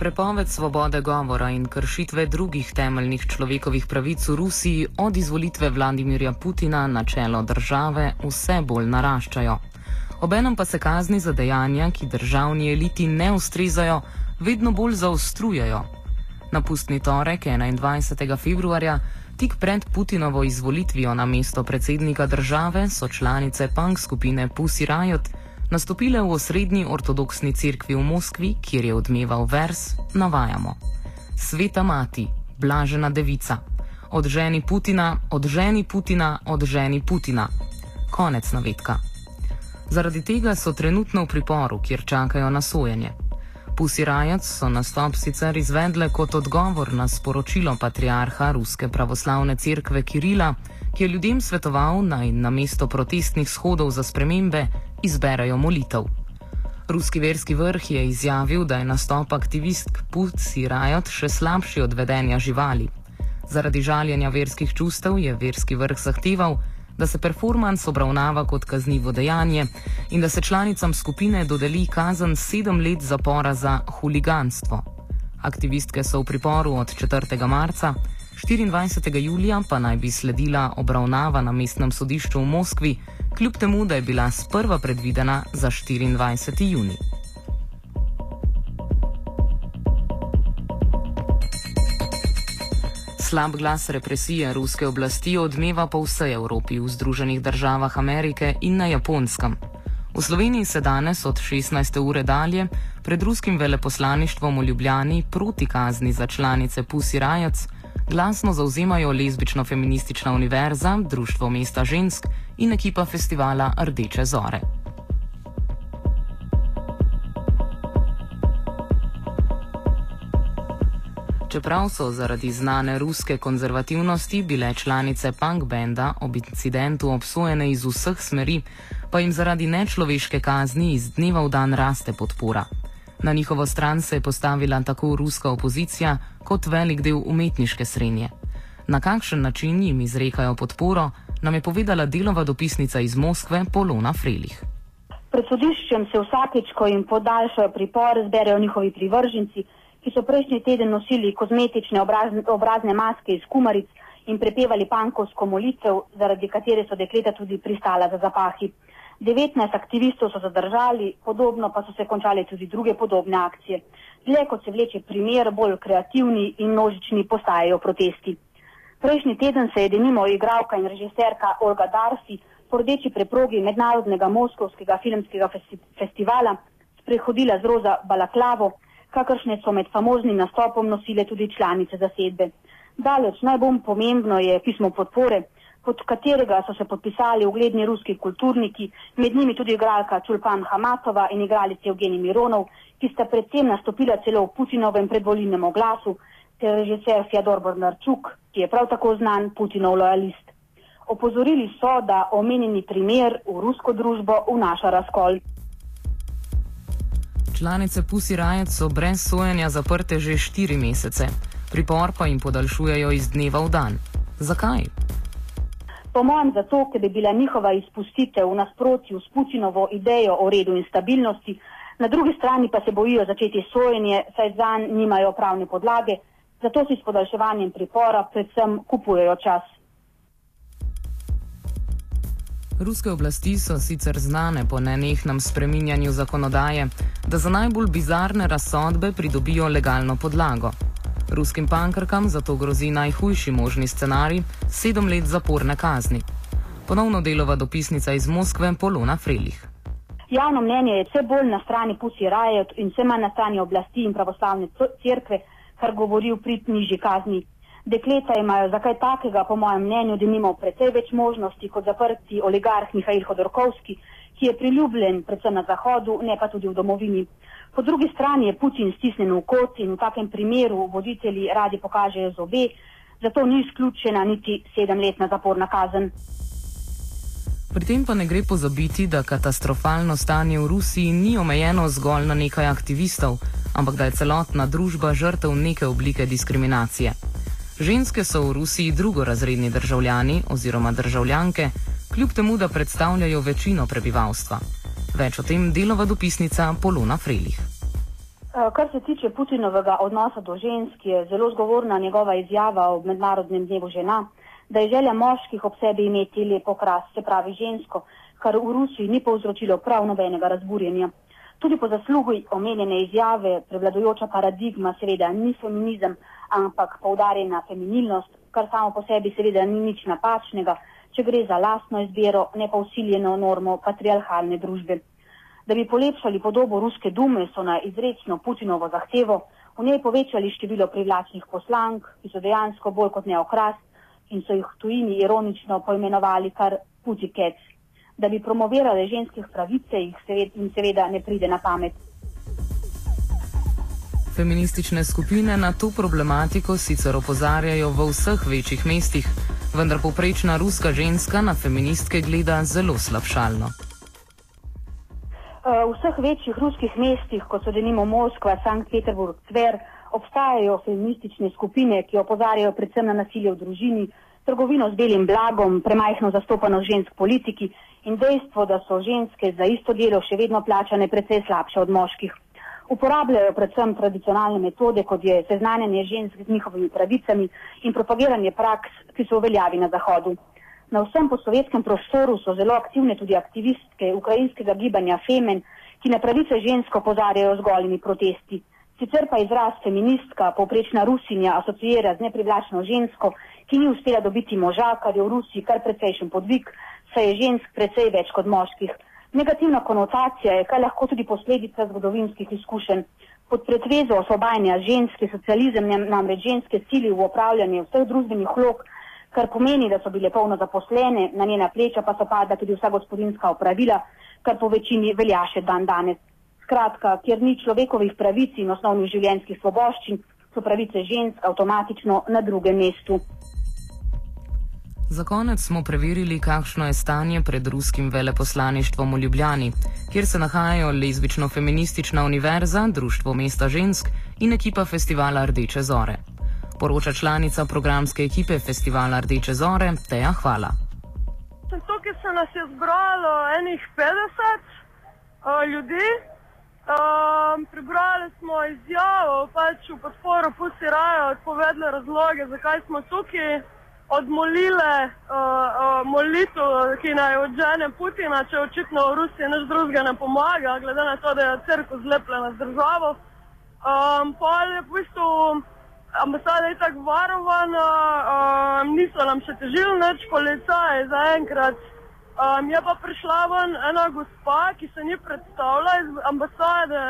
Prepoved svobode govora in kršitve drugih temeljnih človekovih pravic v Rusiji od izvolitve Vladimirja Putina na čelo države vse bolj naraščajo. Obenem pa se kazni za dejanja, ki državni eliti ne ustrezajo, vedno bolj zaostrujejo. Na pustni torek 21. februarja, tik pred Putinovo izvolitvijo na mesto predsednika države, so članice punk skupine Pussy Riot nastopile v osrednji ortodoksni cerkvi v Moskvi, kjer je odmeval vers, navajamo: Sveta mati, blažena devica, odženi Putina, odženi Putina, odženi Putina. Konec navedka. Zaradi tega so trenutno v priporu, kjer čakajo na sojenje. Pusi Rajac so nastop sicer izvedle kot odgovor na sporočilo patriarha Ruske pravoslavne cerkve Kirila, ki je ljudem svetoval naj na mesto protestnih shodov za spremembe izberejo molitev. Ruski verski vrh je izjavil, da je nastop aktivistk Pusi Rajot še slabši od vedenja živali. Zaradi žaljenja verskih čustev je verski vrh zahteval, da se performance obravnava kot kaznivo dejanje in da se članicam skupine dodeli kazen sedem let zapora za huliganstvo. Aktivistke so v priporu od 4. marca, 24. julija pa naj bi sledila obravnava na mestnem sodišču v Moskvi, kljub temu, da je bila sprva predvidena za 24. juni. Slab glas represije ruske oblasti odmeva po vsej Evropi, v Združenih državah Amerike in na Japonskem. V Sloveniji se danes od 16. ure dalje pred ruskim veleposlaništvom v Ljubljani proti kazni za članice Pussy Riots glasno zauzemajo Lezbično-feministična univerza, Društvo mesta žensk in ekipa festivala Rdeče zore. Čeprav so zaradi znane ruske konzervativnosti bile članice punk benda ob incidentu obsojene iz vseh smeri, pa jim zaradi nečloveške kazni iz dneva v dan raste podpora. Na njihovo stran se je postavila tako ruska opozicija kot velik del umetniške srednje. Na kakšen način jim izrekajo podporo, nam je povedala delova dopisnica iz Moskve Polona Frelih. Pred sodiščem se vsakeč, ko jim podaljšajo pripor, zberejo njihovi privrženci, ki so prejšnji teden nosili kozmetične obrazne, obrazne maske iz kumaric in prepevali pankovsko molitev, zaradi katere so dekleta tudi pristala za zapahi. 19 aktivistov so zadržali, podobno pa so se končale tudi druge podobne akcije. Dlje kot se vleče primer, bolj kreativni in množični postajajo protesti. Prejšnji teden se je denimo igralka in režiserka Olga Darsi po rdeči preprogi Mednarodnega Moskovskega filmskega festi festivala sprehodila z roza balaklavo, kakršne so med famoznim nastopom nosile tudi članice zasedbe. Daleč najbolj pomembno je pismo podpore, pod katerega so se podpisali ugledni ruski kulturniki, med njimi tudi igralka Čulpan Hamatova in igralice Evgeni Mironov, ki sta predtem nastopila celo v Putinovem predvolilnem oglasu, ter režiser Fjodor Bornarčuk, ki je prav tako znan Putinov lojalist. Opozorili so, da omenjeni primer v rusko družbo vnaša razkol. Članice Pussy Riot so brez sojenja zaprte že štiri mesece, pripor pa jim podaljšujejo iz dneva v dan. Zakaj? Po mojem zato, ker bi bila njihova izpustitev v nasprotju s Putinovo idejo o redu in stabilnosti, na drugi strani pa se bojijo začeti sojenje, saj zanj nimajo pravne podlage, zato si s podaljševanjem pripora predvsem kupujejo čas. Ruske oblasti so sicer znane po nenehnem spreminjanju zakonodaje, da za najbolj bizarne razsodbe pridobijo legalno podlago. Ruskim pankrkam zato grozi najhujši možni scenarij - sedem let zaporne kazni. Ponovno delova dopisnica iz Moskve Polona Frelih. Javno mnenje je vse bolj na strani Pussy Riot in vse manj na strani oblasti in pravoslavne cerkve, kar govori v prid nižji kazni. Dekleta imajo za kaj takega, po mojem mnenju, da nimajo precej več možnosti kot zaprti oligarh Mihajl Hodorkovski, ki je priljubljen predvsem na Zahodu, ne pa tudi v domovini. Po drugi strani je Putin stisnjen v kot in v takem primeru voditelji radi pokažejo zobe, zato ni izključena niti sedemletna zaporna kazen. Pri tem pa ne gre pozabiti, da katastrofalno stanje v Rusiji ni omejeno zgolj na nekaj aktivistov, ampak da je celotna družba žrtev neke oblike diskriminacije. Ženske so v Rusiji drugorazredni državljani oziroma državljanke, kljub temu, da predstavljajo večino prebivalstva. Več o tem delova dopisnica Polona Frelih. Eh, kar se tiče Putinovega odnosa do žensk, je zelo zgovorna njegova izjava o mednarodnem dnevu žena, da je želja moških ob sebi imeti lepo kras, se pravi žensko, kar v Rusiji ni povzročilo prav nobenega razburjenja. Tudi po zaslugi omenjene izjave prevladujoča paradigma seveda ni feminizem, ampak poudarjena feminilnost, kar samo po sebi seveda ni nič napačnega, če gre za lastno izbiro, ne pa usiljeno normo patriarhalne družbe. Da bi polepšali podobo ruske dume, so na izrečno Putinovo zahtevo v njej povečali število privlačnih poslank, ki so dejansko bolj kot neokras in so jih v tujini ironično poimenovali kar putikec. Da bi promovirali ženskih pravice, jih seved, jim seveda ne pride na pamet. Feministične skupine na to problematiko sicer opozarjajo v vseh večjih mestih, vendar poprečna ruska ženska na feministke gleda zelo slabšalno. Eh, v vseh večjih ruskih mestih, kot so denimo Moskva, Sankt Peterburg, Tver, obstajajo feministične skupine, ki opozarjajo predvsem na nasilje v družini, trgovino z belim blagom, premajhno zastopanost žensk v politiki in dejstvo, da so ženske za isto delo še vedno plačane precej slabše od moških. Uporabljajo predvsem tradicionalne metode, kot je seznanjanje žensk z njihovimi pravicami in propagiranje praks, ki so uveljavi na Zahodu. Na vsem posovjetskem prostoru so zelo aktivne tudi aktivistke ukrajinskega gibanja Femen, ki na pravice žensko pozarjajo z golimi protesti. Sicer pa izraz feministka, povprečna Rusinja, asociira z neprivlačno žensko, ki ni uspela dobiti moža, kar je v Rusiji kar precejšen podvig, saj je žensk precej več kot moških. Negativna konotacija je kaj lahko tudi posledica zgodovinskih izkušenj. Pod pretvezo osvobajanja ženske socializem namreč ženske sili v upravljanje vseh družbenih vlog, kar pomeni, da so bile polno zaposlene, na njena pleča pa so padla tudi vsa gospodinska opravila, kar po večini velja še dan danes. Skratka, kjer ni človekovih pravic in osnovnih življenjskih svoboščin, so pravice žensk avtomatično na drugem mestu. Za konec smo preverili, kakšno je stanje pred ruskim veleposlaništvom v Ljubljani, kjer se nahajajo lezbično-feministična univerza, Društvo mesta žensk in ekipa festivala Rdeče zore. Poroča članica programske ekipe festivala Rdeče zore, Teja Hvala. Tukaj se nas je zbralo enih 50 uh, ljudi, Um, prebrali smo izjavo pač v podporo Pusi Rajo, odpovedali razloge, zakaj smo tukaj, odmolile uh, uh, molitev, ki naj odžene Putina, če očitno v Rusiji nič drugega ne pomaga, glede na to, da je crkva zlepljena z državo. Um, Pol je v bistvu ambasada je tako varovana, um, niso nam še težili nič, policaje zaenkrat. Um, je pa prišla ven ena gospa, ki se ni predstavila iz ambasade,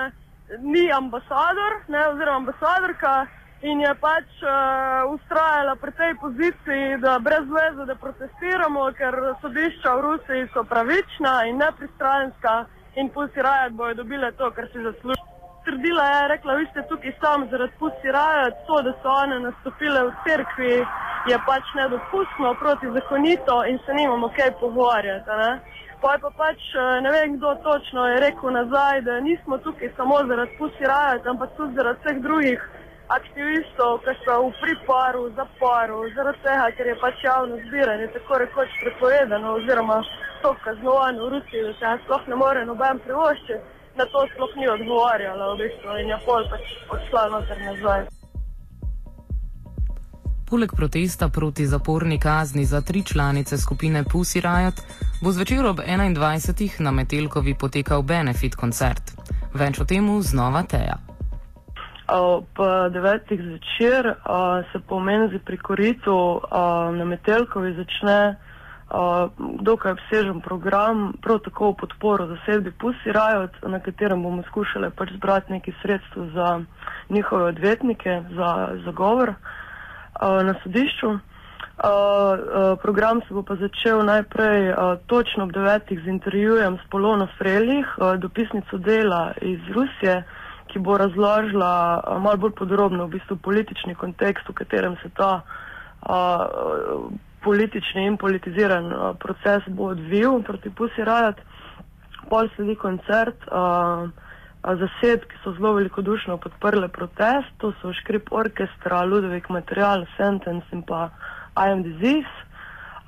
ni ambasador, ne, oziroma ambasadorka, in je pač uh, ustrajala pri tej poziciji, da brez veze, da protestiramo, ker sodišča v Rusiji so pravična in nepristranska in pusti rajat bojo dobile to, kar si zaslužijo. Trdila je, rekla, vi ste tukaj sam zaradi pusti rajat, to, da so one nastopile v cerkvi je pač nedopustno, protizakonito in se nimamo kaj pogovarjati. Pa je pa pač eh, ne vem, kdo točno je rekel nazaj, da nismo tukaj samo zaradi pusi rajati, ampak tudi zaradi vseh drugih aktivistov, ki so v priporu, zaporu, zaradi tega, ker je pač javno zbiranje tako rekoč prepovedano oziroma to kaznovano v Rusiji, da se ga sploh ne more noben privoščiti, na to sploh ni odgovarjala v bistvu in je pol pač odšla noter nazaj. Poleg protesta proti zaporni kazni za tri članice skupine Pussy Riot bo zvečer ob 21. na Metelkovi potekal benefit koncert. Več o tem znova teja. Ob devetih zvečer se po menzi pri koritu na Metelkovi začne dokaj obsežen program, prav tako v podporo zasedbi Pussy Riot, na katerem bomo skušali pač zbrati nekaj sredstev za njihove odvetnike, za zagovor na sodišču. Uh, uh, program se bo pa začel najprej uh, točno ob devetih z intervjujem s Polono Frelih, uh, dopisnico dela iz Rusije, ki bo razložila uh, malo bolj podrobno v bistvu politični kontekst, v katerem se ta uh, politični in politiziran uh, proces bo odvil proti Pusi Rajat. Pol sledi koncert. Uh, zased, ki so zelo velikodušno podprle protest, to so Škrip Orkestra, Ludovik Material, Sentence in pa I Am Disease.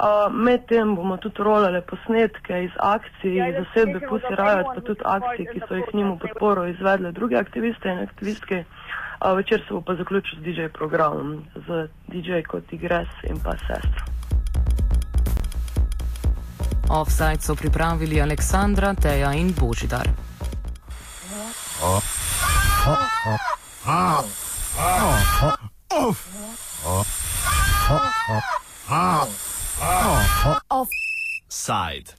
Uh, Medtem bomo tudi rolali posnetke iz akcij, iz zasedbe Pussy Riot, pa tudi akcij, ki so jih k njemu podporo izvedle druge aktiviste in aktivistke. Uh, večer se bo pa zaključil z DJ programom, z DJ kot Igres in pa sestro. Offside so pripravili Aleksandra, Teja in Božidar. Offside.